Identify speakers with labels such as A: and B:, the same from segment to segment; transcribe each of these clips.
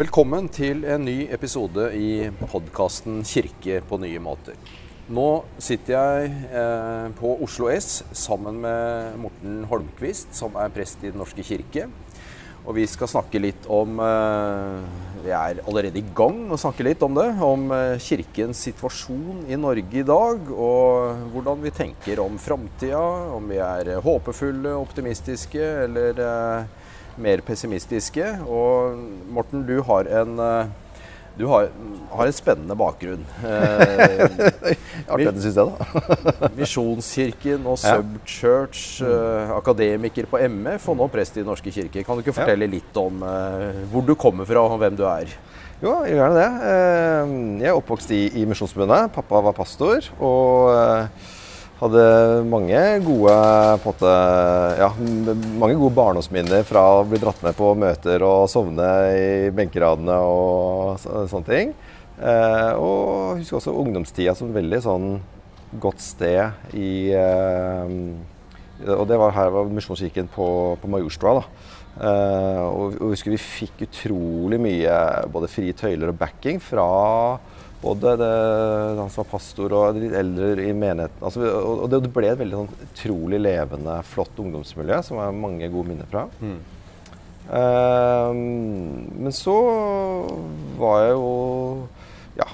A: Velkommen til en ny episode i podkasten 'Kirke på nye måter'. Nå sitter jeg eh, på Oslo S sammen med Morten Holmquist, som er prest i Den norske kirke. Og vi skal snakke litt om eh, Vi er allerede i gang å snakke litt om det. Om eh, kirkens situasjon i Norge i dag, og hvordan vi tenker om framtida. Om vi er håpefulle, optimistiske eller mer pessimistiske. Og Morten, du har en eh, du har, har en spennende bakgrunn.
B: Artig at du syns jeg, da.
A: Misjonskirken og Subchurch, eh, akademiker på MF og nå prest i Den norske kirke. Kan du ikke fortelle litt om eh, hvor du kommer fra og hvem du er?
B: Jo, jeg gjør gjerne det. Eh, Jeg er oppvokst i, i Misjonsforbundet. Pappa var pastor. Og eh, hadde mange gode, måte, ja, mange gode barndomsminner fra å bli dratt med på møter og sovne i benkeradene og så, sånne ting. Eh, og jeg husker også ungdomstida som veldig sånn godt sted i eh, Og det var her var Misjonskirken på, på Majorstua. da. Eh, og, og jeg husker vi fikk utrolig mye både frie tøyler og backing fra både det, han som var pastor og de litt eldre i menigheten. Altså, og det ble et veldig sånn utrolig levende, flott ungdomsmiljø som jeg har mange gode minner fra. Eh, men så var jeg jo ja,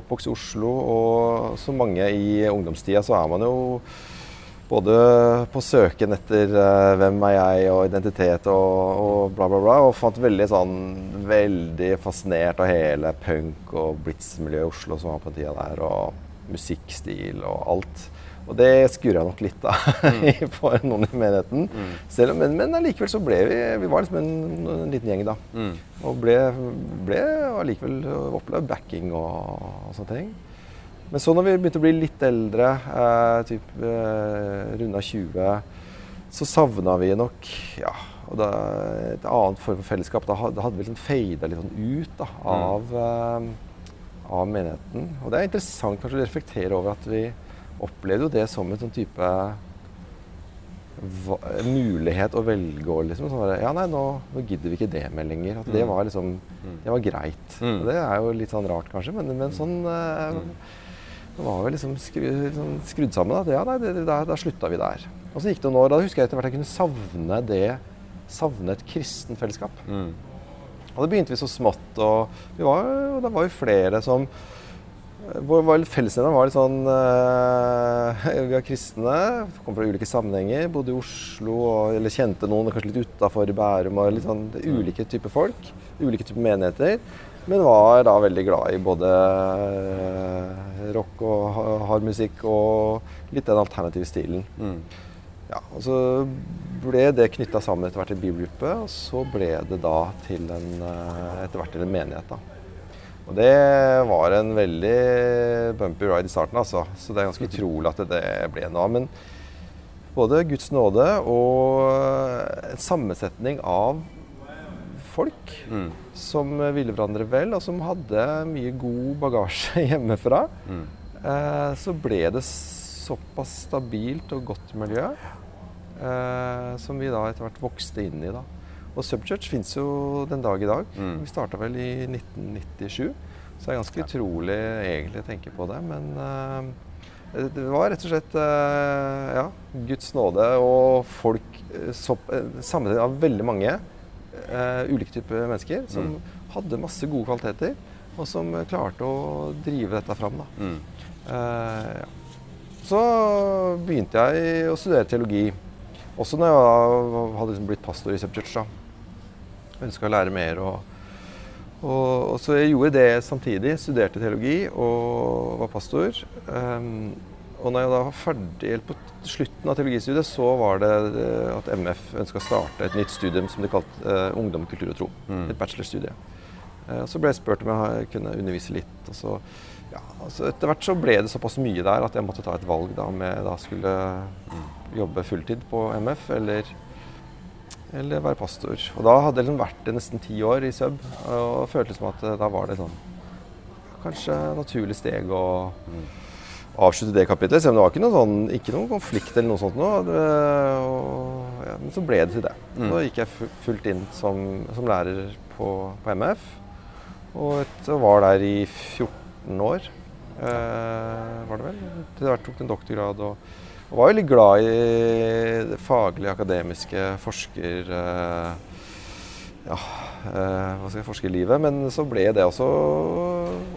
B: oppvokst i Oslo, og som mange i ungdomstida så er man jo både på søken etter uh, hvem er jeg og identitet og, og bla, bla, bla. Og fant veldig sånn veldig fascinert av hele punk- og blitz-miljøet i Oslo som var på den tida der. Og musikkstil og alt. Og det skurra nok litt av for noen i menigheten. Selv, om- men, men allikevel så ble vi Vi var liksom en, en liten gjeng, da. Og ble, ble allikevel opplevd backing og, og sånne ting. Men så når vi begynte å bli litt eldre, eh, typ eh, runda 20, så savna vi nok ja, og da, et annet form for fellesskap. Da, da hadde vi liksom fada litt sånn ut da, av, eh, av menigheten. Og det er interessant kanskje å reflektere over at vi opplevde jo det som en sånn type mulighet å velge å liksom sånn Ja, nei, nå, nå gidder vi ikke det mer lenger. At det var liksom Det var greit.
A: Mm.
B: Og det er jo litt sånn rart, kanskje, men, men sånn eh, det var vel liksom skru, liksom skrudd sammen. At ja, nei, det, det, da, der, slutta vi der. Og så gikk det noen år. Da husker jeg etter hvert jeg kunne savne det Savne et kristent fellesskap. Og da begynte vi så smått, og vi var, og det var jo flere som vår fellesnevner var litt sånn øh, Vi var kristne, kom fra ulike sammenhenger. Bodde i Oslo, og, eller kjente noen kanskje litt utafor Bærum. og litt sånn, det er Ulike typer folk, ulike typer menigheter. Men var da veldig glad i både eh, rock og ha- hard musikk og litt den alternative stilen. Ja, og Så ble det knytta sammen etter hvert til bibelgruppe, og så ble det da til en, eh, etter hvert til en menighet. da. Og det var en veldig bumpy ride i starten, altså. Så det er ganske utrolig at det ble noe av. Men både Guds nåde og en sammensetning av folk som ville hverandre vel, og som hadde mye god bagasje hjemmefra, eh, så ble det såpass stabilt og godt miljø eh, som vi da etter hvert vokste inn i. da. Og Subchurch fins jo den dag i dag. Vi starta vel i 1997, så det er ganske utrolig egentlig å tenke på det. Men eh, det var rett og slett eh, ja, Guds nåde og folk eh, så, eh, av veldig mange eh, ulike typer mennesker som hadde masse gode kvaliteter, og som eh, klarte å drive dette fram. Da. Eh, ja. Så begynte jeg å studere teologi. Også når jeg hadde liksom blitt pastor i Subchurch. Church. Ønska å lære mer. Og, og, og så jeg gjorde det samtidig. Studerte teologi og var pastor. Ehm, og når jeg da var ferdig, på slutten av teologistudiet, så var det eh, at MF ønska å starte et nytt studium som de kalte uh, Ungdom, kultur og tro. Et bachelorstudie. Uh, så ble jeg spurt om jeg kunne undervise litt. og så ja, altså Etter hvert så ble det såpass mye der at jeg måtte ta et valg da, om jeg da skulle jobbe fulltid på MF eller, eller være pastor. Og da hadde jeg liksom vært det nesten ti år i sub, og føltes som at da var det sånn kanskje naturlig steg å avslutte det kapitlet. Selv om det var ikke noen, sånn, ikke noen konflikt eller noe sånt. Noe, og, ja, men så ble det til det. Så gikk jeg fullt inn som, som lærer på, på MF. Og et, var der i 14 år, eh, var det vel. Til hvert tok en doktorgrad. Og, og, var veldig glad i det faglige, akademiske, forsker... Eh, ja, eh, hva skal jeg forske i livet. Men så ble det også,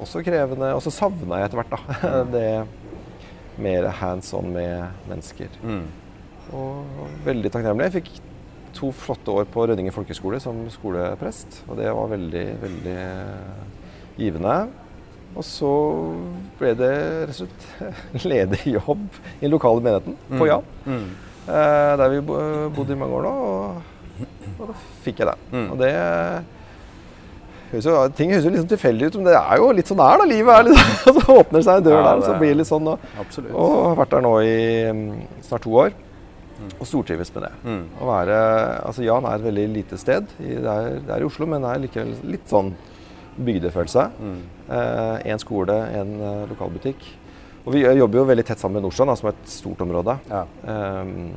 B: også krevende. Og så savna jeg etter hvert da, det mer hands on med mennesker. Mm. Og veldig takknemlig. Jeg fikk to flotte år på Rødingen folkehøgskole som skoleprest. Og det var veldig, veldig givende. Og så ble det resultat ledig jobb i den lokale menigheten på mm. Jan. Mm. Eh, der vi bodde i mange år nå. Og, og da fikk jeg det. Mm. Og det høres ting høres jo liksom tilfeldig ut, men det er jo litt sånn det er, da. Livet er litt. Så åpner seg en dør ja, der, så blir det litt sånn. Og, og har vært der nå i mm, snart to år. Og stortrives med det. Mm. Å være, altså Jan er et veldig lite sted. Det er, det er i Oslo, men det er likevel litt sånn bygdefølelse. Én mm. eh, skole, én eh, lokalbutikk. Og vi jobber jo veldig tett sammen med Nordstrand, som er et stort område. Ja. Um,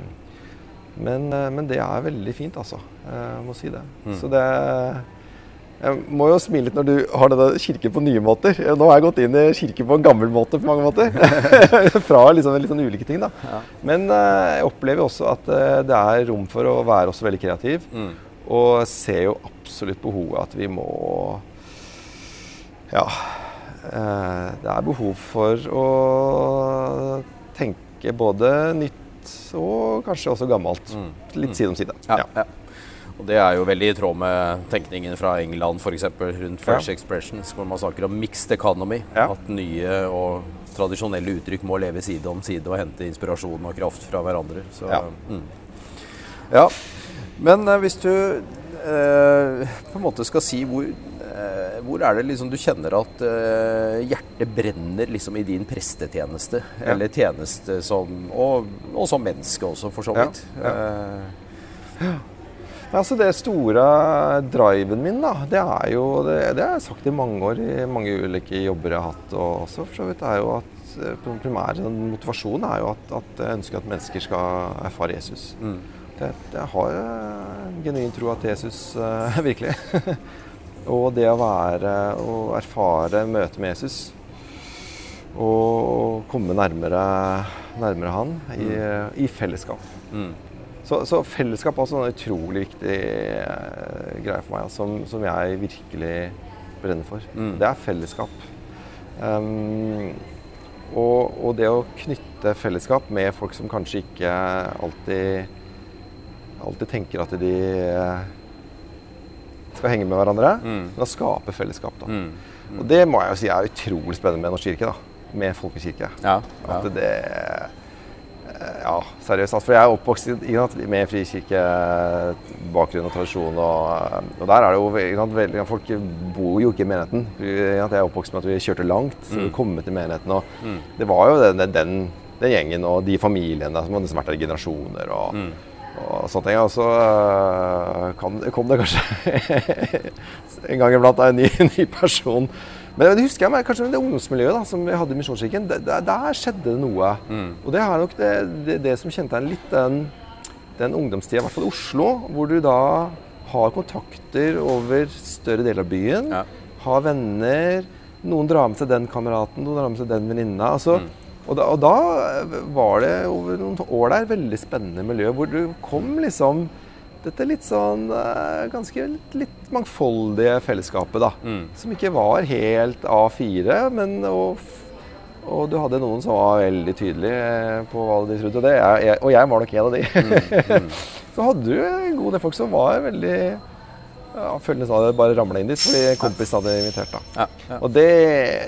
B: men, eh, men, det er veldig fint, altså. Jeg må si det. Mm. Så det jeg må jo smile litt når du har denne kirken på nye måter. Nå har jeg gått inn i kirken på en gammel måte på mange måter. Fra liksom litt sånn ulike ting, da. Ja. Men uh, jeg opplever også at uh, det er rom for å være også veldig kreativ. Mm. Og ser jo absolutt behovet at vi må Ja. Uh, det er behov for å tenke både nytt og kanskje også gammelt. Mm. Litt side om side.
A: Ja, ja. Og Det er jo veldig i tråd med tenkningen fra England f.eks. rundt Fresh ja. Expressions, hvor man snakker om mixed economy. Ja. At nye og tradisjonelle uttrykk må leve side om side og hente inspirasjon og kraft fra hverandre. Så, ja. Mm. ja. Men eh, hvis du eh, på en måte skal si hvor, eh, hvor er det liksom du kjenner at eh, hjertet brenner liksom i din prestetjeneste? Eller tjeneste som og, og, som menneske også, for så vidt. Ja.
B: Altså Det store driven min, da, det er jo Det, det har jeg sagt i mange år i mange ulike jobber jeg har hatt. Og også for så vidt er jo at eh, primære motivasjonen er jo at, at, jeg ønsker at mennesker skal erfare Jesus. Mm. Det, jeg har en genuin tro at Jesus uh, virkelig. og det å være og erfare møtet med Jesus og komme nærmere, nærmere han i, mm. i fellesskap. Mm. Så, så, fellesskap er også en utrolig viktig uh, greie for meg, som, som, jeg virkelig brenner for. Mm. Det er fellesskap. Um, og, og, det å knytte fellesskap med folk som kanskje ikke alltid, alltid tenker at de uh, skal henge med hverandre, mm. men å skape fellesskap. Da. Mm. Mm. Og det må jeg jo si er utrolig spennende med Norsk kirke. da, Med folkekirke. Ja, ja. At det Eh, ja, seriøst. Altså, for jeg er oppvokst med frikirkebakgrunn og tradisjon. Og, og, der er det jo veldig, Folk bor jo ikke i menigheten. Jeg er oppvokst med at vi kjørte langt. så vi mm. kom til menigheten. Og mm. Det var jo den, den, den, gjengen og de familiene som hadde vært der i generasjoner. og, mm. og sånne ting. Og så uh, kom det kanskje en gang iblant en ny, ny person men det husker jeg meg, kanskje det ungdomsmiljøet da, som vi hadde i Misjonskirken. Der, der, skjedde det noe. Mm. Og det er nok det, det, det som kjennetegner litt den, den ungdomstida, i hvert fall i Oslo, hvor du da har kontakter over større deler av byen. Ja. Har venner. Noen drar med seg den kameraten, noen drar med seg den venninna. Altså, mm. og, da, og da var det over noen år der veldig spennende miljø, hvor du kom liksom dette litt sånn uh, ganske litt, litt, mangfoldige fellesskapet, da. Mm. Som ikke var helt A4, men og, og, du hadde noen som var veldig tydelige eh, på hva de trodde. Og, det, jeg, og jeg var nok en av de. Mm. Mm. så hadde du en god del folk som var veldig ja, følte nesten det bare ramla inn dit fordi kompis hadde invitert. da. Ja, ja. Og det,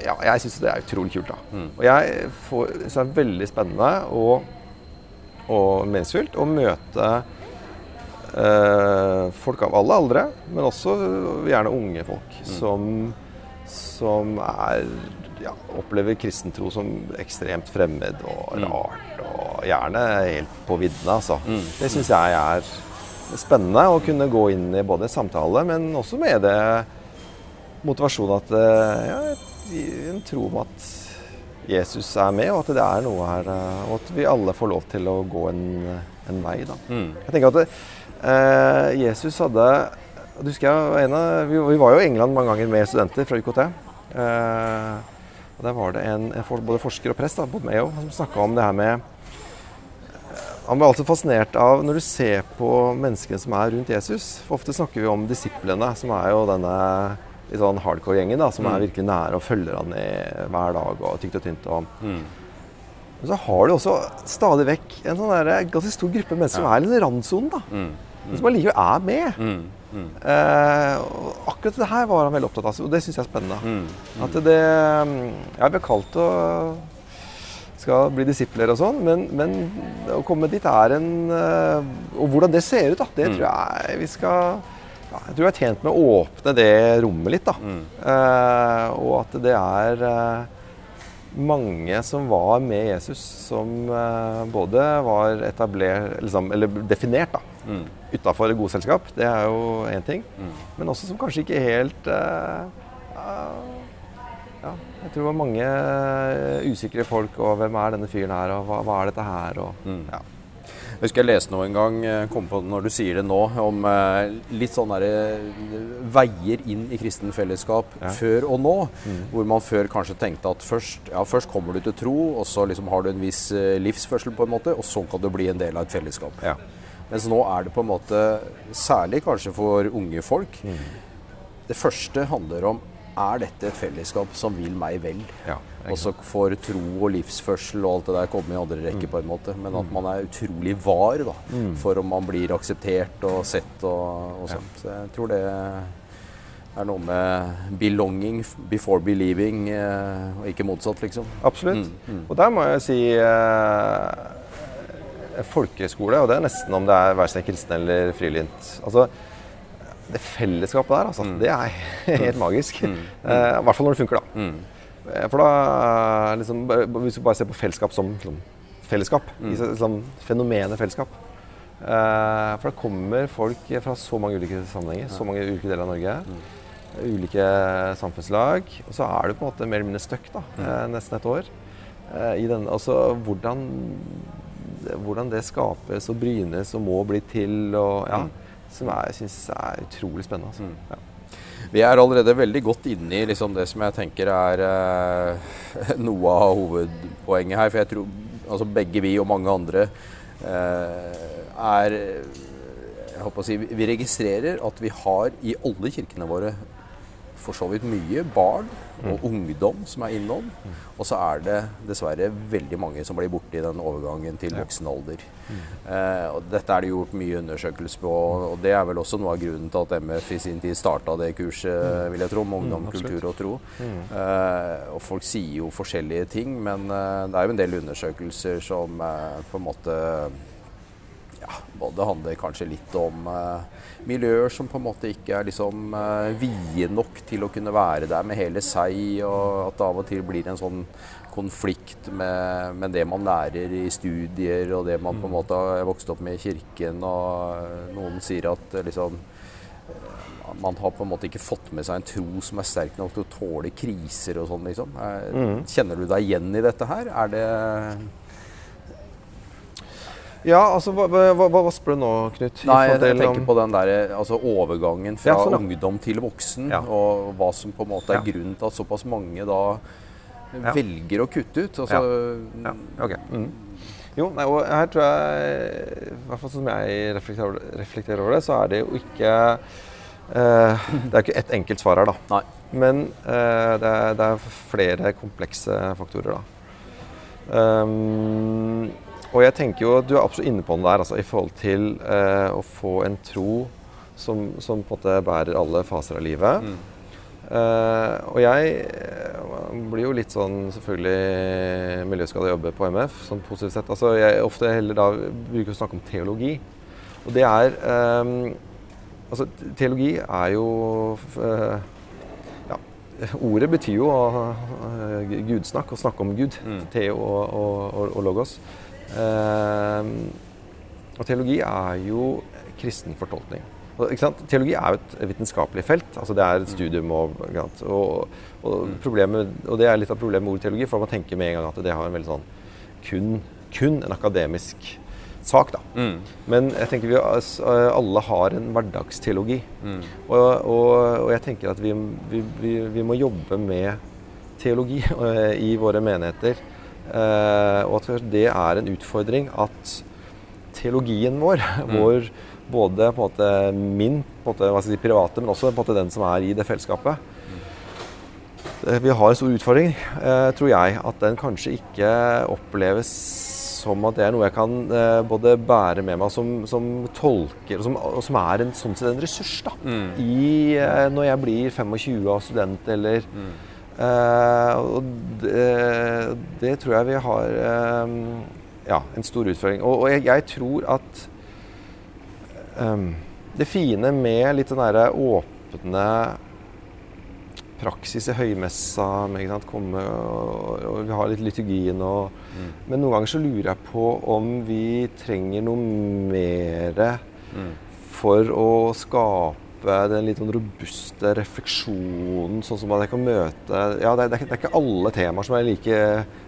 B: ja, jeg syns det er utrolig kult. da. Mm. Og jeg får, så er det veldig spennende og, og meningsfylt å møte Eh, folk av alle aldre, men også gjerne unge folk mm. som, som er, ja, opplever kristentro som ekstremt fremmed og mm. rart. Og gjerne helt på viddene, altså. Mm. Det syns jeg er spennende å kunne gå inn i både samtale, men også med det motivasjonen at eh, ja, en tro om at Jesus er med, og at det er noe her. Eh, og at vi alle får lov til å gå en, en vei. Da. Mm. Jeg tenker at det, Eh, Jesus hadde du husker jeg, en av, vi, var jo i England mange ganger med studenter fra UKT. Eh, og Der var det en, både forsker og prest da, Bob Mayo, som snakka om det her med Han ble alltid fascinert av når du ser på menneskene som er rundt Jesus. For ofte snakker vi om disiplene, som er jo denne litt sånn hardcore-gjengen da, som er virkelig nære og følger han i hver dag og tykt og tynt. Og, Men så har du også stadig vekk en sånn der, ganske stor gruppe mennesker som er i randsonen. da. Men som allikevel er med. Eh, og akkurat det her var han veldig opptatt av, og det syns jeg er spennende. At det Jeg vi kalt å skal bli disipler og sånn, men, men å komme dit er en eh, Og hvordan det ser ut, da, det tror jeg vi skal ja, Jeg tror jeg er tjent med å åpne det rommet litt, da. Eh, og at det er eh, mange som var med Jesus, som eh, både var etablert liksom, Eller definert, da. Mm. Utafor et godt selskap, det er jo én ting. Men også som kanskje ikke helt uh, ja, jeg tror det var mange eh, usikre folk. Og hvem er denne fyren her, og hva, hva er dette her? Og, ja.
A: Jeg husker jeg leste noe en gang, eh, kom på når du sier det nå, om eh, litt sånne eh, veier inn i kristen fellesskap
B: Ja.
A: før og nå. Hvor man før kanskje tenkte at først, ja, først kommer du til tro, og så liksom har du en viss livsførsel på en måte, og så kan du bli en del av et fellesskap.
B: Ja.
A: Mens nå er det på en måte, særlig kanskje for unge folk, det første handler om er dette et fellesskap som vil meg vel?
B: Ja,
A: og så får tro og livsførsel og alt det der komme i andre rekke på en måte. Men at man er utrolig var da, for om man blir akseptert og sett og, og sånt. Så jeg tror det er noe med belonging before believing, eh, og ikke motsatt, liksom.
B: Absolutt. Og der må jeg si eh, folkeskole, og det er nesten om det er seg kristen eller frilynt. Altså, det fellesskapet der, altså, det er helt magisk. Eh, I hvert fall når det funker, da. Eh, For da liksom, bare- Hvis du bare ser på fellesskap som liksom, fellesskap, mm. liksom, fenomenet fellesskap eh, For det kommer folk fra så mange ulike sammenhenger, så mange ulike deler av Norge. Ulike samfunnslag. Og så er du på en måte mer eller mindre stuck da, eh, nesten et år. eh, I den, altså, hvordan, hvordan det skapes og brynes og må bli til. Og, ja, Som jeg syns er utrolig spennende. Altså. Ja.
A: Vi er allerede veldig godt inne i liksom det som jeg tenker er eh, noe av hovedpoenget her. For jeg tror altså begge vi og mange andre eh, er jeg håper å si, Vi registrerer at vi har i alle kirkene våre for så vidt mye barn og ungdom som er innom. Og så er det dessverre veldig mange som blir borte i den overgangen til voksen alder. Eh, og dette er det gjort mye undersøkelser på, og det er vel også noe av grunnen til at MF i sin tid starta det kurset, vil jeg tro, om ungdom, kultur og tro. Eh, og folk sier jo forskjellige ting, men eh, det er jo en del undersøkelser som eh, på en måte ja, både handler kanskje litt om eh, miljøer som på en måte ikke er liksom eh, vide nok til å kunne være der med hele seg, og at det av og til blir en sånn konflikt med, med det man lærer i studier, og det man på en måte har vokst opp med i kirken, og eh, noen sier at eh, liksom eh, man har på en måte ikke fått med seg en tro som er sterk nok til å tåle kriser og sånn, liksom. Eh, Kjenner du deg igjen i dette her? Er det
B: Ja, altså, hva, hva, hva, spør du nå, Knut?
A: Nei, jeg, jeg tenker
B: om-
A: på den der, altså overgangen fra
B: Ja, sånn,
A: ungdom til voksen,
B: Ja.
A: og hva som på en måte er grunnen til at såpass mange da velger å kutte ut. Altså,
B: Ja, ok. Mm. Jo, nei, og her tror jeg, i hvert fall som jeg reflekterer, reflekterer over det, så er det jo ikke eh, Det er ikke ett enkelt svar her, da.
A: Nei.
B: Men eh, det, er, det er flere komplekse faktorer, da. Um, og jeg tenker jo at du er absolutt inne på den der, altså, i forhold til eh, å få en tro som, som på en måte bærer alle faser av livet. Eh, og jeg eh, blir jo litt sånn selvfølgelig miljøskada jobbe på MF, sånn positivt sett. Altså jeg ofte heller da bruker å snakke om teologi. Og det er eh, Altså teologi er jo eh, Ja, ordet betyr jo eh, gudsnakk, å snakke om Gud. Teo og, og, og, og logos. Eh, og teologi er jo kristen fortolkning. Og, ikke sant? Teologi er jo et vitenskapelig felt. altså Det er et studium. Og, og, og, problemet, og det er litt av problemet med ordet teologi, for man tenker med en gang at det har en veldig sånn kun, kun en akademisk sak, da.
A: Mm.
B: Men jeg tenker vi alle har en hverdagsteologi.
A: Mm.
B: Og, og, og jeg tenker at vi, vi, vi, vi må jobbe med teologi eh, i våre menigheter. Eh, og at det er en utfordring at teologien vår, vår både på en måte min på en måte, hva skal jeg si, private, men også på en måte den som er i det fellesskapet. Eh, Vi har en stor utfordring, eh, tror jeg, at den kanskje ikke oppleves som at det er noe jeg kan både bære med meg som, som tolker, og som, og som er en, sånn sett en ressurs da,
A: Mm.
B: i, når jeg blir 25 av student, eller eh, Og det, det tror jeg vi har eh, ja, en stor utfordring. Og, og jeg, jeg tror at eh, det fine med litt den derre åpne praksis i høymessa, med, komme, og, og vi har litt liturgien og
A: Mm.
B: Men noen ganger så lurer jeg på om vi trenger noe mer
A: Mm.
B: for å skape den litt sånn robuste refleksjonen, sånn som at jeg kan møte Ja, det er, det er, ikke, alle temaer som er like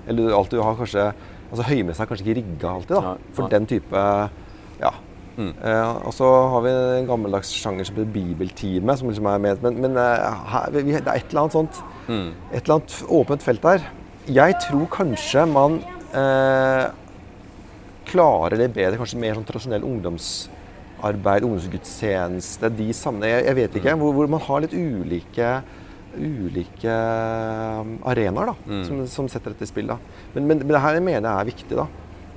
B: Eller alltid har kanskje Altså høymessa er kanskje ikke rigga alltid, da, for den type Ja.
A: Mm.
B: Eh, og så har vi en gammeldags sjanger som heter bibeltime, som liksom er med. Men, men eh, her, vi, det er et eller annet sånt
A: Mm.
B: et eller annet åpent felt der. Jeg tror kanskje man eh, klarer det bedre, kanskje mer sånn tradisjonell ungdomsarbeid, ungdomsgudstjeneste, de sammenhengene. Jeg, jeg vet ikke. Hvor, hvor man har litt ulike ulike um, arenaer da,
A: Mm.
B: som, som setter dette i spill. Da. Men, men, men det her mener jeg er viktig. da.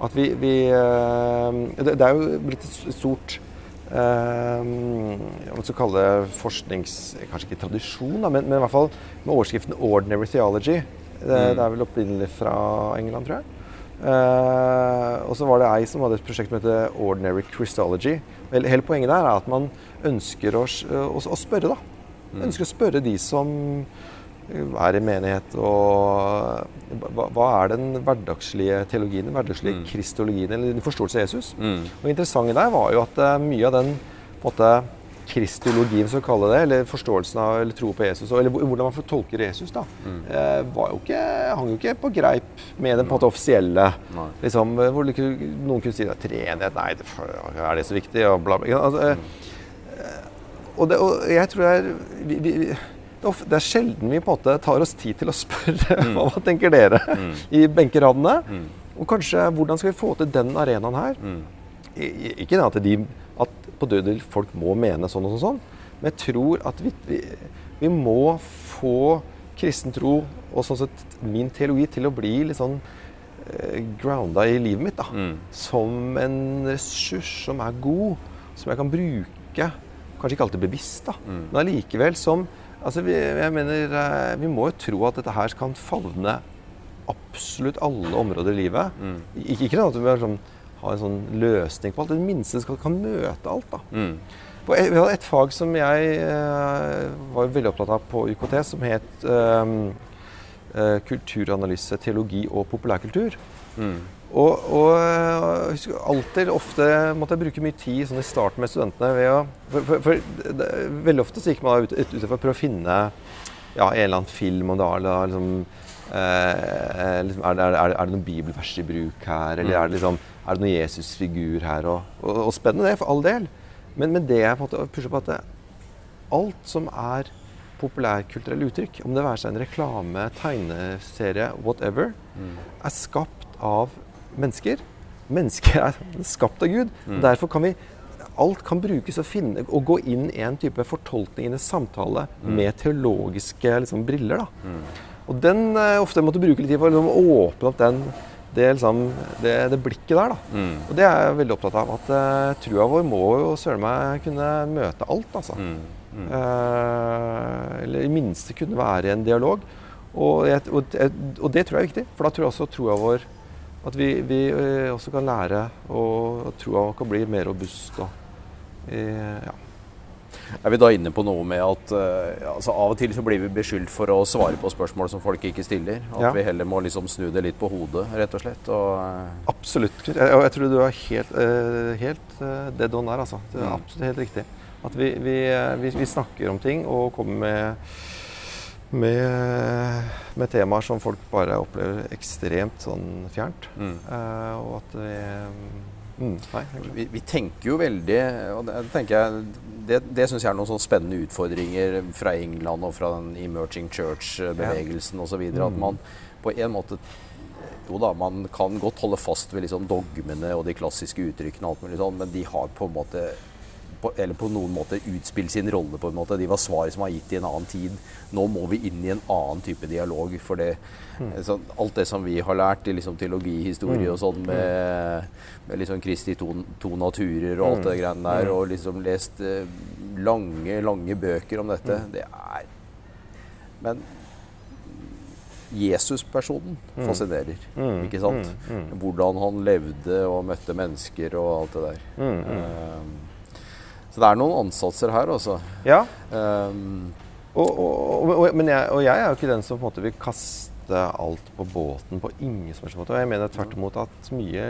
B: At vi, vi eh, det, er jo blitt et stort eh, jeg vil kalle det forsknings... Kanskje ikke tradisjon, da, men, men i hvert fall med overskriften 'Ordinary Theology'. Det, det er vel opprinnelig fra England, tror jeg. Eh, og så var det ei som hadde et prosjekt som heter 'Ordinary Christology'. Hele, poenget der er at man ønsker å, å, å spørre, da. Ønsker å spørre de som er i menighet, og hva, hva er den hverdagslige teologien, den hverdagslige
A: Mm.
B: kristologien, eller den forståelse av Jesus?
A: Mm.
B: Og det interessante der var jo at eh, mye av den på en måte, kristologien, så kaller det, eller forståelsen av eller tro på Jesus, eller hvordan man får tolke Jesus, da,
A: Mm.
B: var jo ikke, hang jo ikke på greip med den på en måte offisielle liksom, eh, Hvor noen kunne si at treenighet, nei, det, er det så viktig? Og bla, bla. Altså, eh, og, det, og jeg tror det er vi, vi, det er sjelden vi på en måte tar oss tid til å spørre hva, hva tenker dere
A: Mm.
B: i benkeradene.
A: Mm.
B: Og kanskje hvordan skal vi få til den arenaen her?
A: Mm.
B: Ikke det at, de, at på dødel folk må mene sånn og sånn, sånn, men jeg tror at vi, vi, vi må få kristen tro og sånn sett min teologi til å bli litt sånn eh, grounda i livet mitt. da.
A: Mm.
B: Som en ressurs som er god, som jeg kan bruke. Kanskje ikke alltid bevisst, da,
A: Mm.
B: men allikevel som altså vi, jeg mener, eh, vi må jo tro at dette her kan favne absolutt alle områder i livet.
A: Mm.
B: Ikke, ikke at vi er sånn, har en sånn løsning på alt, det minste skal, kan møte alt. da.
A: Mm.
B: Jeg- Vi hadde et fag som jeg eh, var veldig opptatt av på UKT, som het eh, eh, kulturanalyse, teologi og populærkultur.
A: Mm.
B: Og, og jeg husker alltid, ofte måtte jeg bruke mye tid sånn i starten med studentene. Ved å, for, for, for det, veldig ofte så gikk man ut, ut, ut for å prøve å finne ja, en eller annen film om det eller er liksom, eh, liksom er, det, er, det, er det noen bibelvers i bruk her, eller
A: Mm.
B: er det, liksom, er det noen Jesus-figur her? Og, og, og spennende det, for all del. Men, men det jeg på en måte pusher på at det, alt som er populærkulturelle uttrykk, om det være seg en reklame, tegneserie, whatever,
A: Mm.
B: er skapt av mennesker. Mennesker er skapt av Gud.
A: Mm.
B: Derfor kan vi Alt kan brukes å finne og gå inn i en type fortolkning, i en samtale,
A: Mm.
B: med teologiske liksom, briller. Da. Og den eh, ofte måtte bruke litt tid for å liksom, åpne opp den, det, liksom, det, det blikket der. Da.
A: Mm.
B: Og det er jeg veldig opptatt av. At uh, trua vår må jo søren meg kunne møte alt, altså.
A: Mm. Mm.
B: Eh, eller i minste kunne være i en dialog. Og, jeg, og, og det tror jeg er viktig, for da tror jeg også troa vår At vi, vi også kan lære, og troa kan bli mer robust. Og, eh, ja.
A: Er vi da inne på noe med at uh, altså av og til så blir vi beskyldt for å svare på spørsmål som folk ikke stiller? At
B: Ja.
A: vi heller må liksom snu det litt på hodet, rett og slett? Og, uh...
B: Absolutt. Og Jeg, jeg tror du er helt, uh, helt eh, dead on der, altså. Det er
A: Mm.
B: absolutt helt riktig. At vi, vi, eh, vi, vi snakker om ting og kommer med, med, med temaer som folk bare opplever ekstremt sånn fjernt.
A: mm.
B: Eh, og at vi Mm. Nei.
A: Vi, vi tenker jo veldig og Det, jeg, det, det syns jeg er noen sånne spennende utfordringer fra England og fra den emerging church-bevegelsen osv. At man på en måte Jo da, man kan godt holde fast ved liksom dogmene og de klassiske uttrykkene, og alt mulig sånn, men de har på en måte på, eller på noen måte utspille sin rolle. på en måte. De var svar som var gitt i en annen tid. Nå må vi inn i en annen type dialog. For det, sånn, alt det som vi har lært i liksom, teologihistorie og sånn med, med liksom Kristi to, to naturer og alt det greiene der, og liksom lest eh, lange, lange bøker om dette, det er Men Jesus-personen fascinerer, ikke sant? Hvordan han levde og møtte mennesker og alt det der. Um, så det er noen ansatser her, altså.
B: Ja,
A: Um,
B: og, og, og, men jeg, og jeg er jo ikke den som på en måte vil kaste alt på båten på ingen som helst måte. Og jeg mener tvert imot at mye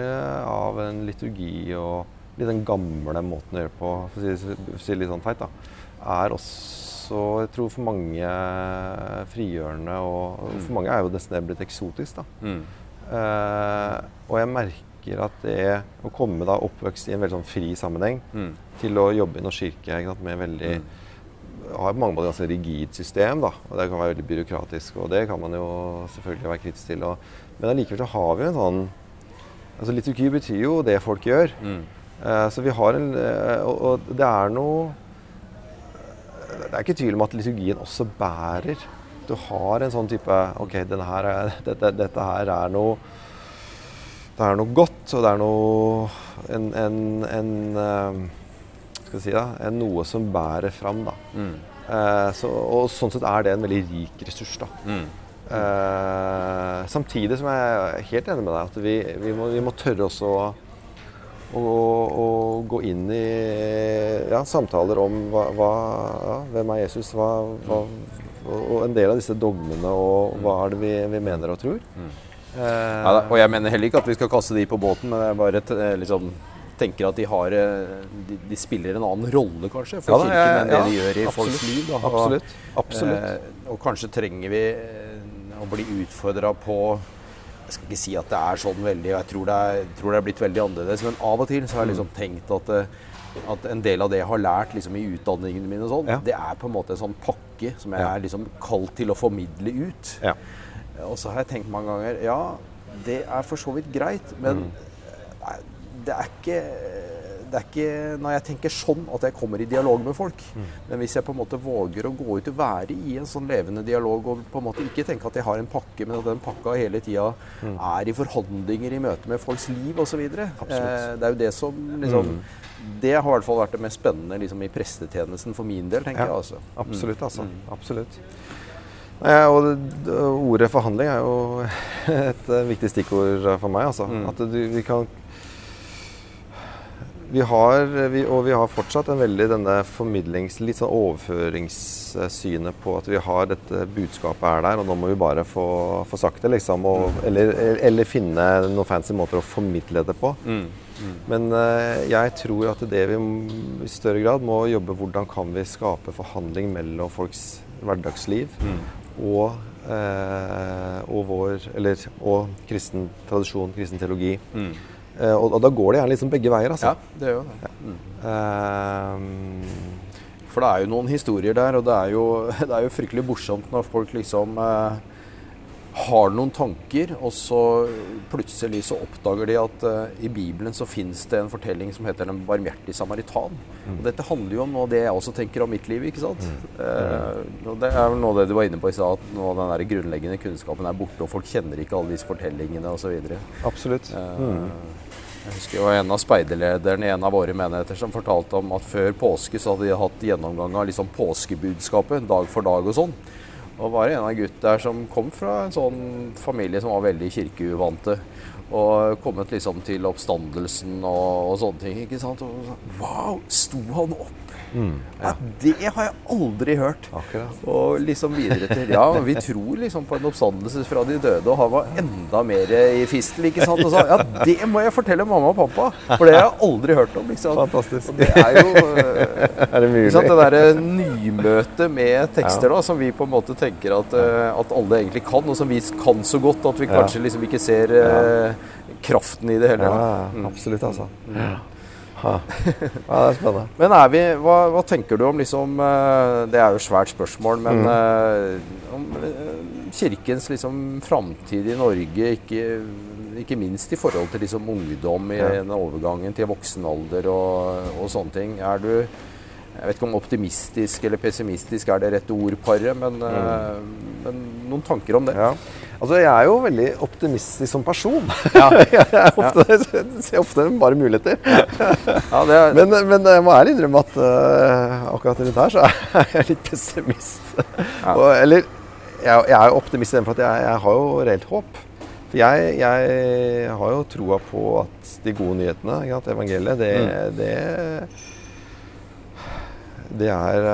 B: av en liturgi og den gamle måten å gjøre på, for å si, for å si det litt sånn teit, da, er også jeg tror for mange frigjørende, og og for mange er jo nesten det blitt eksotisk. da.
A: mm,
B: Uh, og jeg merker at det å komme da oppvokst i en veldig sånn fri sammenheng
A: mm,
B: til å jobbe i Norsk kirke ikke sant, med veldig har på mange måter et ganske rigid system. da, og Det kan være veldig byråkratisk, og det kan man jo selvfølgelig være kritisk til. Og, men allikevel så har vi en sånn altså Liturgi betyr jo det folk gjør.
A: mm,
B: Uh, så vi har en uh, og, og det er noe Det er ikke tvil om at liturgien også bærer. Du har en sånn type OK, denne her er, dette, dette her er noe Det er noe godt, og det er noe En, en, en eh, Skal vi si da, en noe som bærer fram, da.
A: mm,
B: Eh, så, og sånn sett er det en veldig rik ressurs, da.
A: mm,
B: Eh, samtidig som jeg er helt enig med deg at vi, vi, må, vi må tørre også å, å, å gå inn i ja, samtaler om hva, hva, ja, hvem er Jesus, hva, hva, og, og en del av disse dogmene og hva er det vi, vi mener og tror. Eh,
A: Ja, da, og jeg mener heller ikke at vi skal kaste de på båten, men jeg bare t- liksom, tenker at de, har, eh, de, de spiller en annen rolle, kanskje, for
B: Ja da,
A: kirken enn det
B: ja,
A: de gjør i folks liv. Og,
B: absolutt. absolutt.
A: Eh, og kanskje trenger vi eh, å bli utfordra på Jeg skal ikke si at det er sånn veldig, jeg tror det er, tror det er blitt veldig annerledes, men av og til så har jeg
B: Mm.
A: liksom tenkt at, eh, at en del av det jeg har lært liksom, i utdanningene mine, og sånn,
B: Ja.
A: det er på en måte en sånn pakke som jeg er liksom kalt til å formidle ut.
B: Ja.
A: Og så har jeg tenkt mange ganger Ja, det er for så vidt greit, men
B: Mm.
A: det er ikke det er ikke når jeg tenker sånn at jeg kommer i dialog med folk.
B: Mm.
A: Men hvis jeg på en måte våger å gå ut og være i en sånn levende dialog og på en måte ikke tenke at jeg har en pakke, men at den pakka hele tida
B: Mm.
A: er i forhandlinger i møte med folks liv osv. Eh, det er jo det som liksom
B: Mm.
A: Det har i hvert fall vært det mest spennende liksom, i prestetjenesten for min del, tenker
B: Ja.
A: jeg. altså.
B: Absolutt, altså.
A: Mm.
B: Absolutt. Nei, og det, ordet forhandling er jo et eh, viktig stikkord for meg. Altså.
A: Mm.
B: At du, vi kan vi har, vi, og vi har fortsatt en veldig denne formidlings... Litt sånn overføringssynet på at vi har dette budskapet er der, og nå må vi bare få, få sagt det, liksom. Og, eller, eller finne noen fancy måter å formidle det på.
A: Mm.
B: Men uh, jeg tror at det vi i større grad må jobbe hvordan kan vi skape forhandling mellom folks hverdagsliv
A: Mm.
B: Og, eh, og vår Eller og kristen tradisjon, kristen teologi.
A: Mm.
B: Eh, og, og da går det gjerne liksom begge veier, altså.
A: Ja, det gjør det. det. Mm.
B: Eh,
A: For det er jo noen historier der, og det er jo, det er jo fryktelig morsomt når folk liksom eh, har noen tanker, og så plutselig så oppdager de at uh, i Bibelen så fins det en fortelling som heter Den barmhjertige samaritan. Og dette handler jo om noe av det jeg også tenker om mitt liv, ikke sant. Eh, og det er vel noe av det du var inne på i stad, at noe av den der grunnleggende kunnskapen er borte, og folk kjenner ikke alle disse fortellingene osv.
B: absolutt. Mm.
A: Jeg husker jo en av speiderlederne i en av våre menigheter som fortalte om at før påske så hadde de hatt gjennomgang av liksom påskebudskapet dag for dag og sånn. Og var en av gutta der som kom fra en sånn familie som var veldig kirkeuvante. Og kommet liksom til oppstandelsen og, og sånne ting. ikke sant? Og wow, sto han opp?
B: Mm.
A: Ja, det har jeg aldri hørt.
B: Akkurat.
A: Og liksom videre til Ja, vi tror liksom på en oppstandelse fra de døde, og han var enda mer i fistel, ikke sant? Og sa ja, det må jeg fortelle mamma og pappa, for det har jeg aldri hørt om. liksom.
B: Fantastisk.
A: Og det er jo eh,
B: Er det mulig?
A: ikke sant, det derre nymøtet med tekster da, som vi på en måte tenker at, eh, at alle egentlig kan, og som vi kan så godt at vi kanskje liksom ikke ser eh, kraften i det hele.
B: Ja,
A: Mm.
B: absolutt, altså. Ja. Ja. ja, det er spennende.
A: Men er vi, hva, hva tenker du om liksom eh, Det er jo et svært spørsmål, men
B: Mm.
A: eh, om eh, kirkens liksom framtid i Norge, ikke, ikke minst i forhold til liksom ungdom i
B: Ja.
A: den overgangen til voksen alder og, og sånne ting. Er du jeg vet ikke om optimistisk eller pessimistisk er det rette ordparet, men, mm. men noen tanker om det?
B: Ja. Altså, jeg er jo veldig optimistisk som person.
A: Ja.
B: jeg ofte, ser ofte bare muligheter.
A: Ja, det er,
B: Men, men jeg må ærlig innrømme at uh, akkurat rundt her så er jeg litt pessimist. Og, eller jeg, jeg er jo optimist i den for at jeg, jeg har jo reelt håp. For jeg, jeg har jo troa på at de gode nyhetene, ikke sant, evangeliet, det, det det er,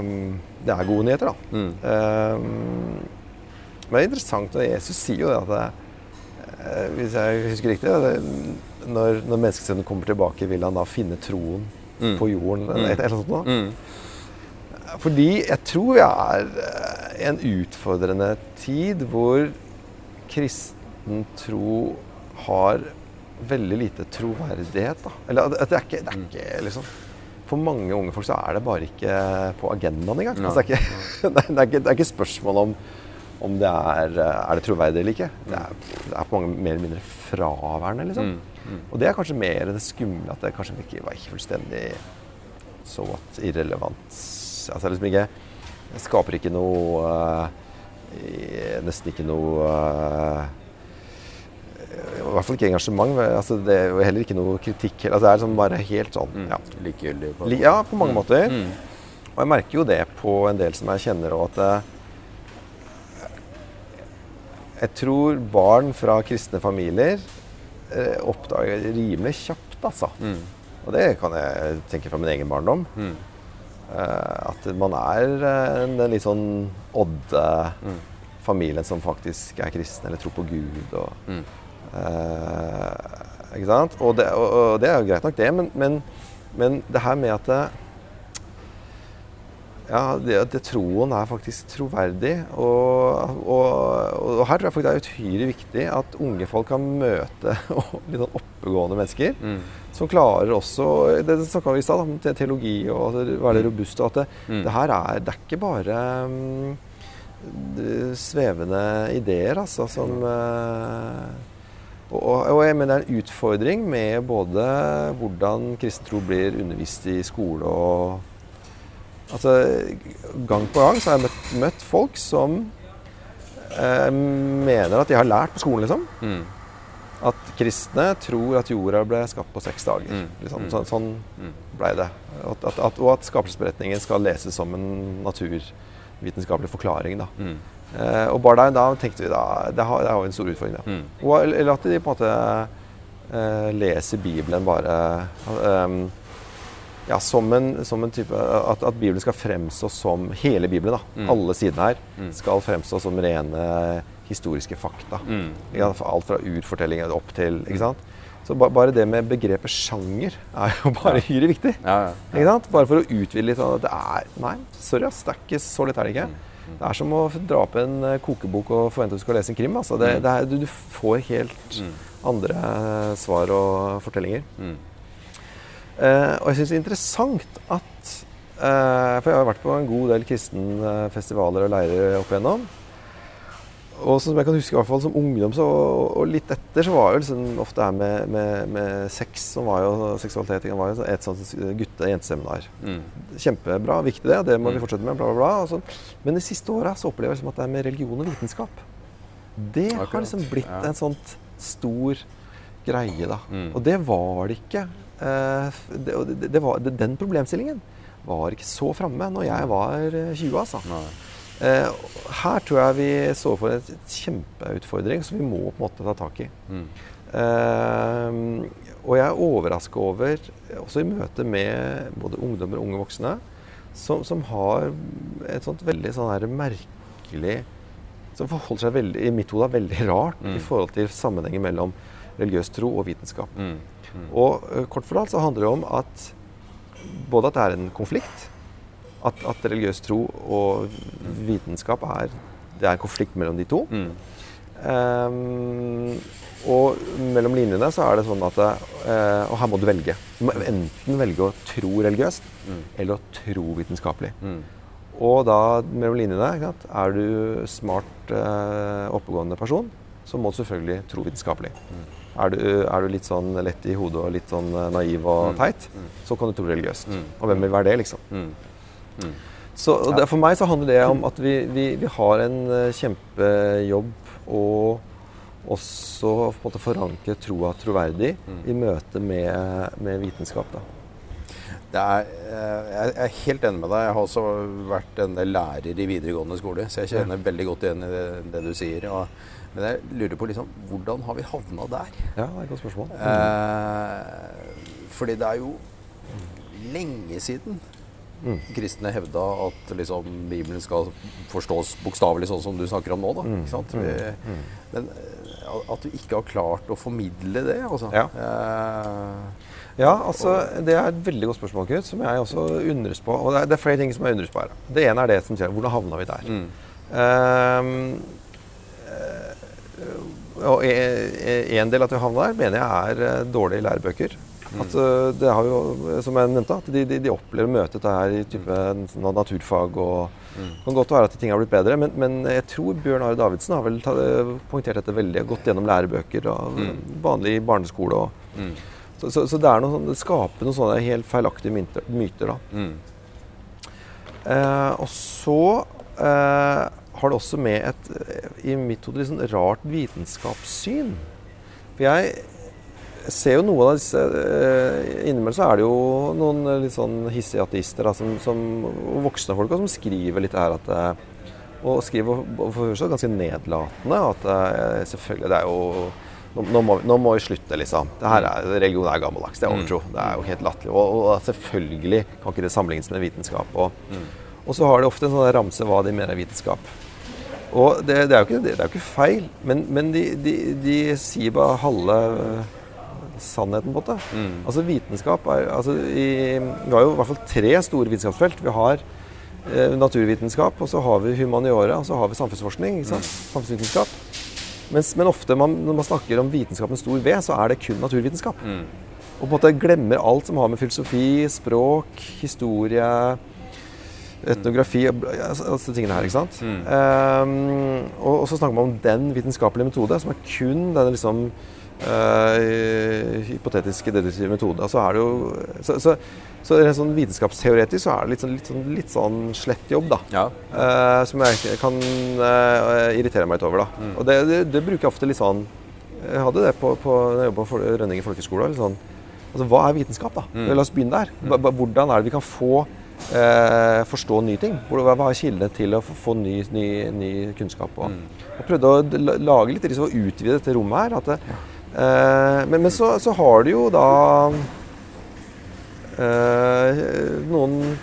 B: um, det er gode nyheter, da.
A: mm,
B: Ehm, men det er interessant, og Jesus sier jo det at det, eh, Hvis jeg husker riktig, det, når, når menneskesønnen kommer tilbake, vil han da finne troen
A: Mm.
B: på jorden?
A: Mm.
B: Et, eller annet sånt noe.
A: mm,
B: Fordi jeg tror vi er eh, en utfordrende tid hvor kristen tro har veldig lite troverdighet. Da. Eller at det er ikke, det er ikke liksom For mange unge folk så er det bare ikke på agendaen engang. Altså, det, er ikke, det, er ikke, det er ikke spørsmål om om det er, er det troverdig eller ikke. Det er, det er på mange mer eller mindre fraværende. liksom.
A: mm, mm.
B: Og det er kanskje mer det skumle at det kanskje ikke var ikke fullstendig så godt irrelevant. Altså liksom ikke Det skaper ikke noe eh, Nesten ikke noe uh, I hvert fall ikke engasjement. Altså det er heller ikke noe kritikk. Altså det er liksom bare helt sånn
A: Mm.
B: ja.
A: Likegyldig. på-
B: ja, på mange måter.
A: Mm.
B: Og jeg merker jo det på en del som jeg kjenner, og at eh, jeg tror barn fra kristne familier eh, oppdager rimelig kjapt, altså.
A: Mm.
B: Og det kan jeg tenke fra min egen barndom.
A: Mm.
B: eh, at man er eh, den litt sånn odde
A: Mm.
B: familien som faktisk er kristen eller tror på Gud. Og,
A: Mm.
B: eh, ikke sant? Og det, og, og det er jo greit nok, det, men, men, men det her med at det, ja, det, det troen er faktisk troverdig. Og, og, og her tror jeg faktisk det er uhyre viktig at unge folk kan møte litt sånn oppegående mennesker.
A: Mm.
B: Som klarer også Det snakka vi i stad, om teologi og det- være robust. Og at det,
A: Mm.
B: det her er Det er ikke bare um, svevende ideer, altså, som og, og, og jeg mener det er en utfordring med både hvordan kristen tro blir undervist i skole og Altså, gang på gang så har jeg møtt, møtt folk som eh, mener at de har lært på skolen, liksom.
A: Mm.
B: At kristne tror at jorda ble skapt på seks dager.
A: Mm.
B: Liksom.
A: Mm.
B: Så, sånn
A: Mm.
B: blei det. At, at, at, og at skapelsesberetningen skal leses som en naturvitenskapelig forklaring. Da.
A: Mm.
B: Eh, og bare der, da tenkte vi da Det har, det har en stor utfordring. Da.
A: Mm.
B: Og, eller at de på en måte eh, leser Bibelen bare ehm, ja, som en, som en type at, at Bibelen skal fremstå som hele Bibelen. da,
A: Mm.
B: Alle sidene her
A: Mm.
B: skal fremstå som rene historiske fakta.
A: Mm.
B: Alt fra urfortellinger opp til ikke sant? Så ba, bare det med begrepet sjanger er jo bare
A: Ja.
B: hyre viktig.
A: Ja, ja.
B: Ikke sant? Bare for å utvide litt. sånn at Det er Nei, sorry, ass. Det er ikke så lett er det ikke.
A: Mm.
B: Det er som å dra opp en eh, kokebok og forvente at du skal lese en krim. Altså. Det,
A: Mm.
B: det er, du, du får helt
A: Mm.
B: andre eh, svar og fortellinger. Eh, og jeg syns det er interessant at eh, For jeg har vært på en god del kristenfestivaler og leirer opp igjennom. Og som jeg kan huske i hvert fall som ungdom så, og litt etter, så var jo liksom ofte her med, med, med sex som var jo, seksualitet var jo et sånt gutte-jenteseminar.
A: Mm.
B: Kjempebra, viktig det, det må vi
A: Mm.
B: fortsette med. bla bla bla. og sånn. Men de siste åra opplever jeg liksom at det er med religion og vitenskap. Det har liksom blitt
A: ja.
B: en sånn stor greie, da.
A: Mm.
B: Og det var det ikke. Eh, det, det, var, den problemstillingen var ikke så framme når jeg var eh, 20, altså.
A: Nei.
B: Eh, her tror jeg vi står for en kjempeutfordring som vi må på en måte ta tak i.
A: Mm.
B: Eh, og jeg er overraska over, også i møte med både ungdommer og unge voksne, som, som har et sånt veldig sånn her merkelig Som forholder seg veldig, i mitt hode veldig rart
A: Mm.
B: i forhold til sammenhengen mellom religiøs tro og vitenskap.
A: Mm. Mm.
B: Og eh, kort fortalt så handler det om at både at det er en konflikt, at, at religiøs tro og vitenskap er det er en konflikt mellom de to.
A: Mm.
B: Um, og mellom linjene så er det sånn at uh, Og her må du velge. Du må enten velge å tro religiøst eller å tro vitenskapelig. Og da mellom linjene? Er du smart, uh, oppegående person, så må du selvfølgelig tro vitenskapelig. Er, du, er du litt sånn lett i hodet og litt sånn eh, naiv og teit, så kan du tro religiøst. Og hvem vil være det, liksom? Så det, For meg så handler det om at vi, vi, vi har en eh, kjempejobb å også på en måte forankre troa troverdig i møte med, med vitenskap. da.
A: Det er, eh, jeg er helt enig med deg. Jeg har også vært en del lærer i videregående skole, så jeg kjenner veldig godt igjen i det, det du sier. Og, men jeg lurer på liksom, hvordan har vi havna der?
B: Ja, det er et godt spørsmål.
A: Eh, fordi det er jo lenge siden kristne hevda at liksom, Bibelen skal forstås bokstavelig sånn som du snakker om nå. Da, ikke sant? Vi, men eh, at du ikke har klart å formidle det, altså.
B: Ja.
A: Eh,
B: Ja, altså, Det er et veldig godt spørsmål, Knut, som jeg også undres på. Og det er, det er flere ting som jeg undres på her. Det ene er det som sier hvordan havna vi der? Mm. eh, og e- en del av at vi havna der, mener jeg er eh, dårlige lærebøker. At eh, det har jo, som jeg nevnte, at de, de, de opplever å møte dette her i type na- naturfag. og Det kan godt være at ting har blitt bedre, men, men jeg tror Bjørn Are Davidsen har vel poengtert dette veldig. Gått gjennom lærebøker og vanlig barneskole. og så, så, så det, er noe, sånn- det skaper noen sånne helt feilaktige myter. myter da.
A: mm.
B: Eh, og så eh, har det også med et eh, i mitt hode litt sånn rart vitenskapssyn. For jeg ser jo noe av disse eh, Innimellom så er det jo noen eh, litt sånn hissige ateister da, som, som, voksne folk også, som skriver litt her at Og skriver for seg ganske nedlatende at selvfølgelig det er jo nå, nå, må, vi- nå må vi slutte, liksom. Det her er, religion er gammeldags. Det er overtro. Det er jo helt latterlig. Og, og selvfølgelig kan ikke det sammenlignes med vitenskap. Og, og så har de ofte en sånn ramse hva de mener er vitenskap. Og det, det, er jo ikke, det er jo ikke feil, men, men de, de, de sier bare halve øh, sannheten, på en måte. Altså vitenskap er altså i, Vi har jo i hvert fall tre store vitenskapsfelt. Vi har eh, naturvitenskap, og så har vi humaniora, og så har vi samfunnsforskning. sant? Samfunnsvitenskap. Mens, men ofte man, når man snakker om vitenskap med stor V, så er det kun naturvitenskap. Og på en måte glemmer alt som har med filosofi, språk, historie, etnografi og altså, altså tingene her. ikke sant? Ehm, og, og så snakker man om den vitenskapelige metode, som er kun denne liksom uh, hypotetiske deduktive metode. Altså er det jo, så, så, så rent sånn vitenskapsteoretisk så er det litt sånn, litt sånn, litt sånn slett jobb, da.
A: Ja.
B: Uh, som jeg kan uh, irritere meg litt over. da. Og det, det, det bruker jeg ofte litt sånn Jeg hadde det på, på når jeg jobba på Rønningen folkehøgskole. Sånn, altså, hva er vitenskap, da? La oss begynne der. Hvordan er det vi kan få eh, forstå nye ting? Hva er kildene til å få, ny, ny, ny kunnskap? Og, Jeg prøvde å lage litt risiko og utvide dette rommet her. At det, eh, men men så, så har du jo da eh, noen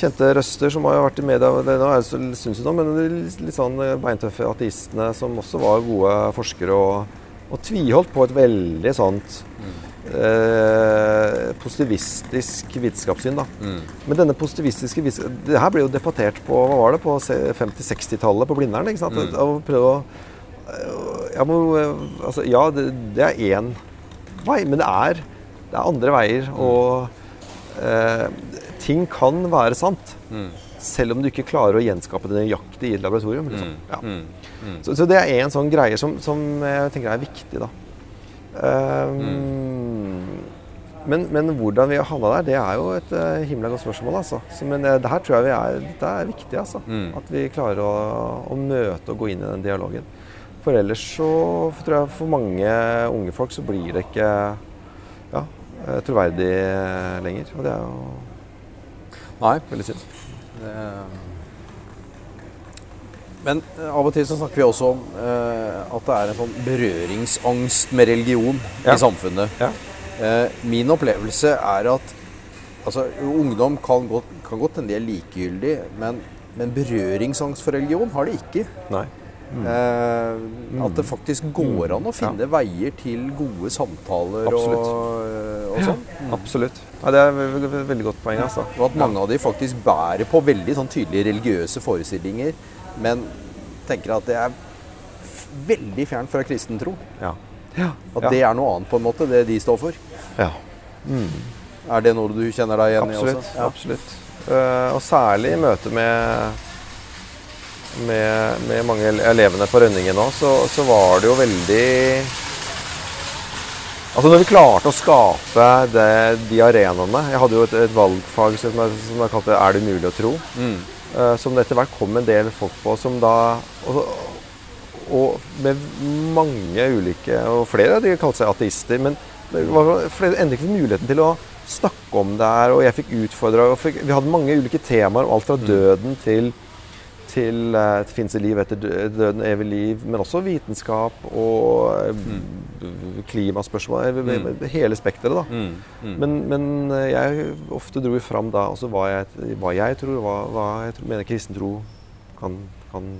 B: kjente røster som har vært i media det nå er det nå, men litt, litt sånn beintøffe ateistene som også var gode forskere og, og tviholdt på et veldig sånt eh, positivistisk vitenskapssyn. da. Men denne positivistiske Det her ble jo debattert på hva var det, på 50-60-tallet på Blindern. ikke sant? Og prøve å ja, men, eh, altså, ja, det, det er én vei, men det er, det er andre veier. Og eh, ting kan være sant, selv om du ikke klarer å gjenskape det nøyaktig i et laboratorium. Liksom. Ja. Så, så det er en sånn greie som, som jeg tenker er viktig, da. Um, men, men hvordan vi har havna der, det er jo et uh, himla godt spørsmål. altså. Så, men uh, det her tror jeg vi er, dette er viktig. altså. At vi klarer å, å møte og gå inn i den dialogen. For ellers så for tror jeg for mange unge folk så blir det ikke ja, eh, troverdig lenger. Og det er jo
A: Nei.
B: veldig synd.
A: Men eh, av og til så snakker vi også om eh, at det er en sånn berøringsangst med religion
B: Ja.
A: i samfunnet.
B: Ja.
A: Eh, min opplevelse er at altså, ungdom kan godt, kan godt hende de er likegyldig, men, men berøringsangst for religion har de ikke.
B: Nei.
A: Eh, At det faktisk går an å finne veier til gode samtaler
B: Absolutt.
A: og, og sånn.
B: Absolutt. Ja, det er et veldig godt poeng. altså.
A: Og at mange av de faktisk bærer på veldig sånn tydelige religiøse forestillinger, men tenker at det er veldig fjernt fra kristen tro.
B: Ja. ja.
A: At det er noe annet, på en måte, det de står for.
B: Ja.
A: Er det noe du kjenner deg igjen
B: Absolutt.
A: i også? Ja.
B: absolutt. Uh, og særlig i møte med, med, med mange elevene på Rønningen nå, så, så var det jo veldig Altså Når vi klarte å skape det, de arenaene Jeg hadde jo et, et valgfag som jeg, som jeg kalte 'Er det mulig å tro?'
A: Mm.
B: Eh, som det etter hvert kom en del folk på som da og, og med mange ulike Og flere de kalte seg ateister. Men det var flere endelig ikke muligheten til å snakke om det her. Og jeg fikk utfordra Vi hadde mange ulike temaer, alt fra døden til til uh, fins det liv etter døden, evig liv, men også vitenskap og eh, klimaspørsmål. mm. Hele spekteret, da.
A: Mm. Mm.
B: Men, men eh, jeg ofte dro fram da altså hva, jeg, hva jeg tror, hva, hva jeg tror, mener kristen tro kan, kan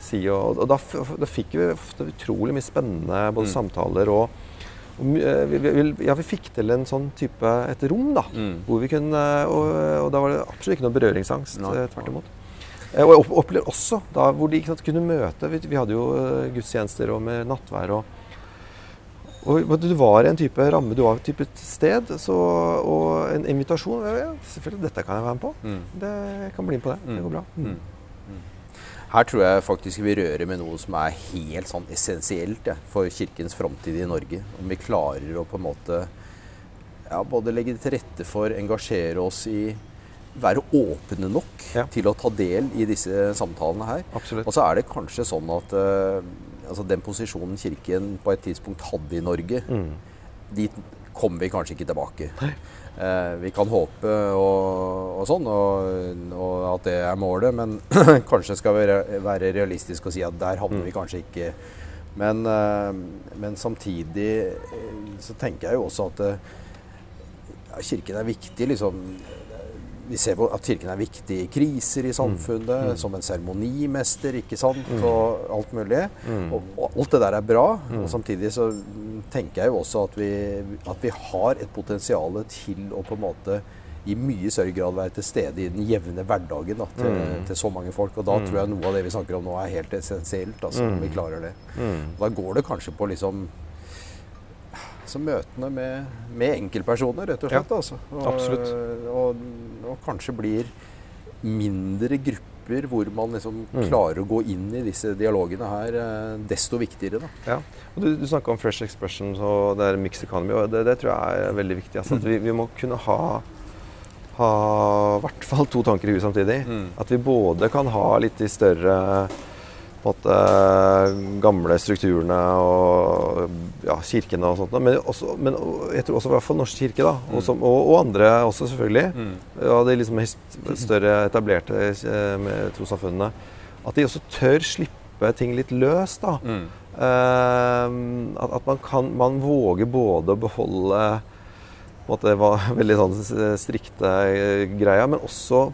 B: si. Og, og da, da fikk vi ofte utrolig mye spennende både
A: Mm.
B: samtaler og, eh, vi, vi, ja, vi fikk til en sånn type et rom, da.
A: Mm.
B: Hvor vi kunne, og, og da var det absolutt ikke noe berøringsangst.
A: Nei.
B: eh, Tvert imot. Og jeg opp- opplever også da hvor de ikke sant, kunne møte Vi, vi hadde jo gudstjenester og med nattvær og og du var i en type ramme, du var et type sted, så, og en invitasjon ja, Selvfølgelig, dette kan jeg være med på.
A: Mm.
B: Det jeg kan bli med på det. Det går bra. Mm.
A: Her tror jeg faktisk vi rører med noe som er helt sånn essensielt ja, for kirkens framtid i Norge. Om vi klarer å på en måte ja, både legge til rette for, engasjere oss i Være åpne nok
B: Ja.
A: til å ta del i disse samtalene her.
B: Absolutt.
A: Og så er det kanskje sånn at eh, altså den posisjonen Kirken på et tidspunkt hadde i Norge,
B: Mm.
A: dit kommer vi kanskje ikke tilbake. Eh, vi kan håpe og, og sånn, og, og at det er målet, men kanskje skal vi være realistiske og si at der havner vi kanskje ikke. Men, eh, men samtidig eh, så tenker jeg jo også at eh, Kirken er viktig. liksom vi ser at Kirken er viktig i kriser i samfunnet, som en seremonimester, ikke sant, og alt mulig. Og, og alt det der er bra. Og samtidig så mm, tenker jeg jo også at vi, at vi har et potensial til å på en måte i mye større grad være til stede i den jevne hverdagen da, til, til så mange folk. Og da tror jeg noe av det vi snakker om nå er helt essensielt, altså, om vi klarer det. Da går det kanskje på liksom så møtene med, med enkeltpersoner, rett og slett. altså. Og. Og, og kanskje blir mindre grupper hvor man liksom klarer å gå inn i disse dialogene her, eh, desto viktigere. da.
B: Ja. Og du, du snakka om fresh expression og det er mixed economy, og det, det tror jeg er veldig viktig. Altså, vi, vi må kunne ha ha i hvert fall to tanker i huet samtidig.
A: Mm.
B: At vi både kan ha litt de større på en måte, gamle strukturene og ja, kirkene og sånt. Men, også, men jeg tror også i hvert fall Norsk kirke, da, og, som, og, og andre også selvfølgelig.
A: Mm.
B: Ja, de liksom større etablerte eh, med trossamfunnene. At de også tør slippe ting litt løs. da.
A: Mm.
B: Eh, at, at man, kan, man våger både å beholde på at det var veldig sånn strikte eh, greia, men også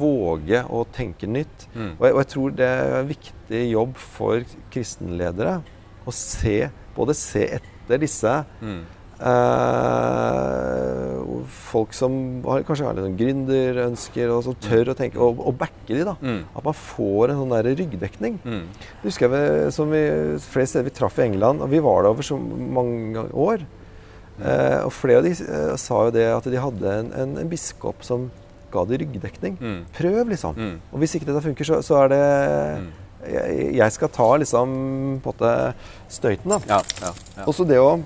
B: våge å tenke nytt.
A: Mm.
B: Og, jeg, og jeg tror det er en viktig jobb for kristenledere å se, både se etter disse
A: Mm.
B: eh, folk som har, kanskje har litt sånn gründerønsker, og som tør å tenke, og, og backe de da.
A: Mm.
B: At man får en sånn der ryggdekning.
A: Mm.
B: Det husker jeg vi, som vi, flere steder vi traff i England, og vi var der over så mange år. Eh, og flere av de eh, sa jo det at de hadde en, en, en biskop som ga de ryggdekning.
A: Mm.
B: Prøv, liksom.
A: Mm.
B: Og hvis ikke dette funker, så, så er det jeg, jeg skal ta liksom på måte støyten, da.
A: Ja, ja, ja.
B: Også det å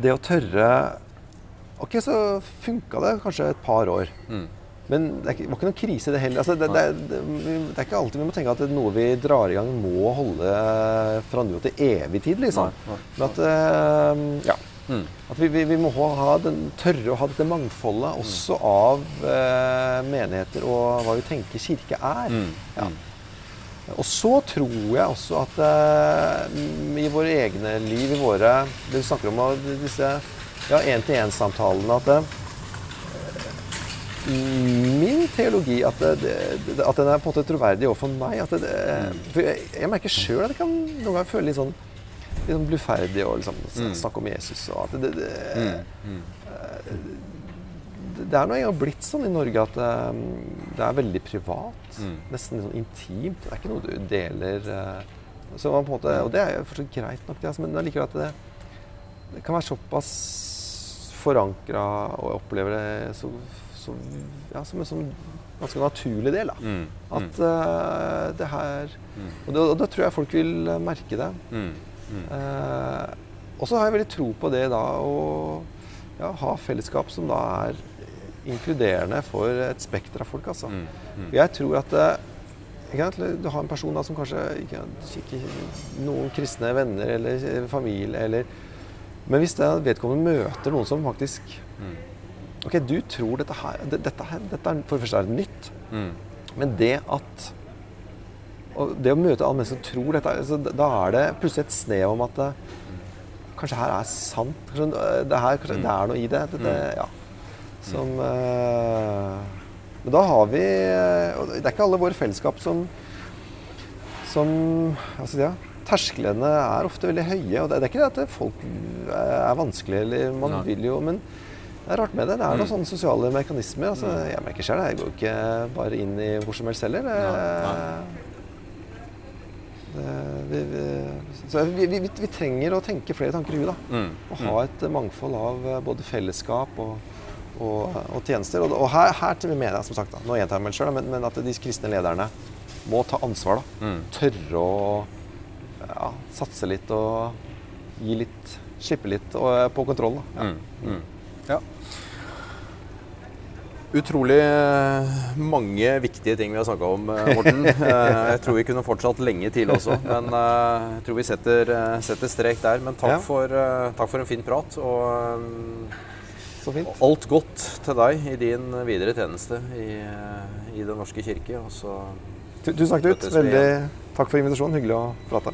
B: Det å tørre Ok, så funka det kanskje et par år.
A: Mm.
B: Men det var ikke noen krise, det heller. Altså, det, det, det, det er ikke alltid vi må tenke at det noe vi drar i gang, må holde fra nå til evig tid, liksom.
A: Nei, nei,
B: Men at eh, Ja.
A: Mm.
B: At vi, vi, vi må ha, den, tørre å ha dette mangfoldet også av eh, menigheter og hva vi tenker kirke er.
A: Mm.
B: Ja. Og så tror jeg også at eh, i våre egne liv, i våre Det vi snakker om disse ja, én-til-én-samtalene at eh, Min teologi at, det, det, at den er på en måte troverdig overfor meg. At det, for jeg, jeg merker sjøl at jeg kan noen ganger føle litt sånn, sånn bluferdig og liksom, snakke om Jesus. Og alt. det, det, det, det er nå engang blitt sånn i Norge at eh, det er veldig privat.
A: Mm.
B: Nesten sånn intimt. Det er ikke noe du deler eh, Så man på en måte, og det er jo fortsatt greit nok, det, altså, men liker at det, det kan være såpass forankra, og jeg opplever det så, så, ja, som en sånn ganske naturlig del. Da.
A: Mm.
B: At uh, det her Og da, da tror jeg folk vil merke det.
A: Mm. Mm.
B: Uh, og så har jeg veldig tro på det da å ja, ha fellesskap som da er inkluderende for et spekter av folk. Altså.
A: Mm. Mm.
B: Jeg tror at uh, du har en person da, som kanskje ikke ikke noen kristne venner eller familie eller Men hvis det, vedkommende møter noen som faktisk
A: Mm.
B: Ok, du tror dette her Dette, her, dette er for det første er det nytt.
A: Mm.
B: Men det at og Det å møte alle mennesker som tror dette, altså, da er det plutselig et snev om at det, kanskje her er sant. Kanskje, det, her, kanskje, det er noe i det. det, det ja. Som uh, Men da har vi og Det er ikke alle våre fellesskap som som jeg skal si ja, Tersklene er ofte veldig høye. og Det, er ikke det at folk er vanskelige, eller man
A: Nei.
B: vil jo Men det er rart med det. Det er noen sånne sosiale mekanismer. altså Jeg merker selv det. Jeg går ikke bare inn i hvor som helst heller.
A: Nei,
B: Det, vi, vi, så vi, vi, vi trenger å tenke flere tanker i huet.
A: Mm.
B: Og ha et mangfold av eh, både fellesskap og, og, og tjenester. Og, og her, her til mener jeg, som sagt, da, nå gjentar jeg meg selv, men, men at de kristne lederne må ta ansvar. da.
A: Mm.
B: Tørre å ja, satse litt og gi litt, slippe litt og, eh, på kontroll. da. Ja.
A: Mm. Mm. Ja. Utrolig eh, mange viktige ting vi har snakka om, eh, Morten. Eh, Jeg tror vi kunne fortsatt lenge til også, men jeg tror vi setter, setter strek der. Men takk,
B: Ja.
A: for, takk for en fin prat, og
B: Så fint.
A: alt godt til deg i din videre tjeneste i, i Den norske kirke. Og så
B: Tu- Tusen takk, Knut. Veldig takk for invitasjonen. Hyggelig å prate.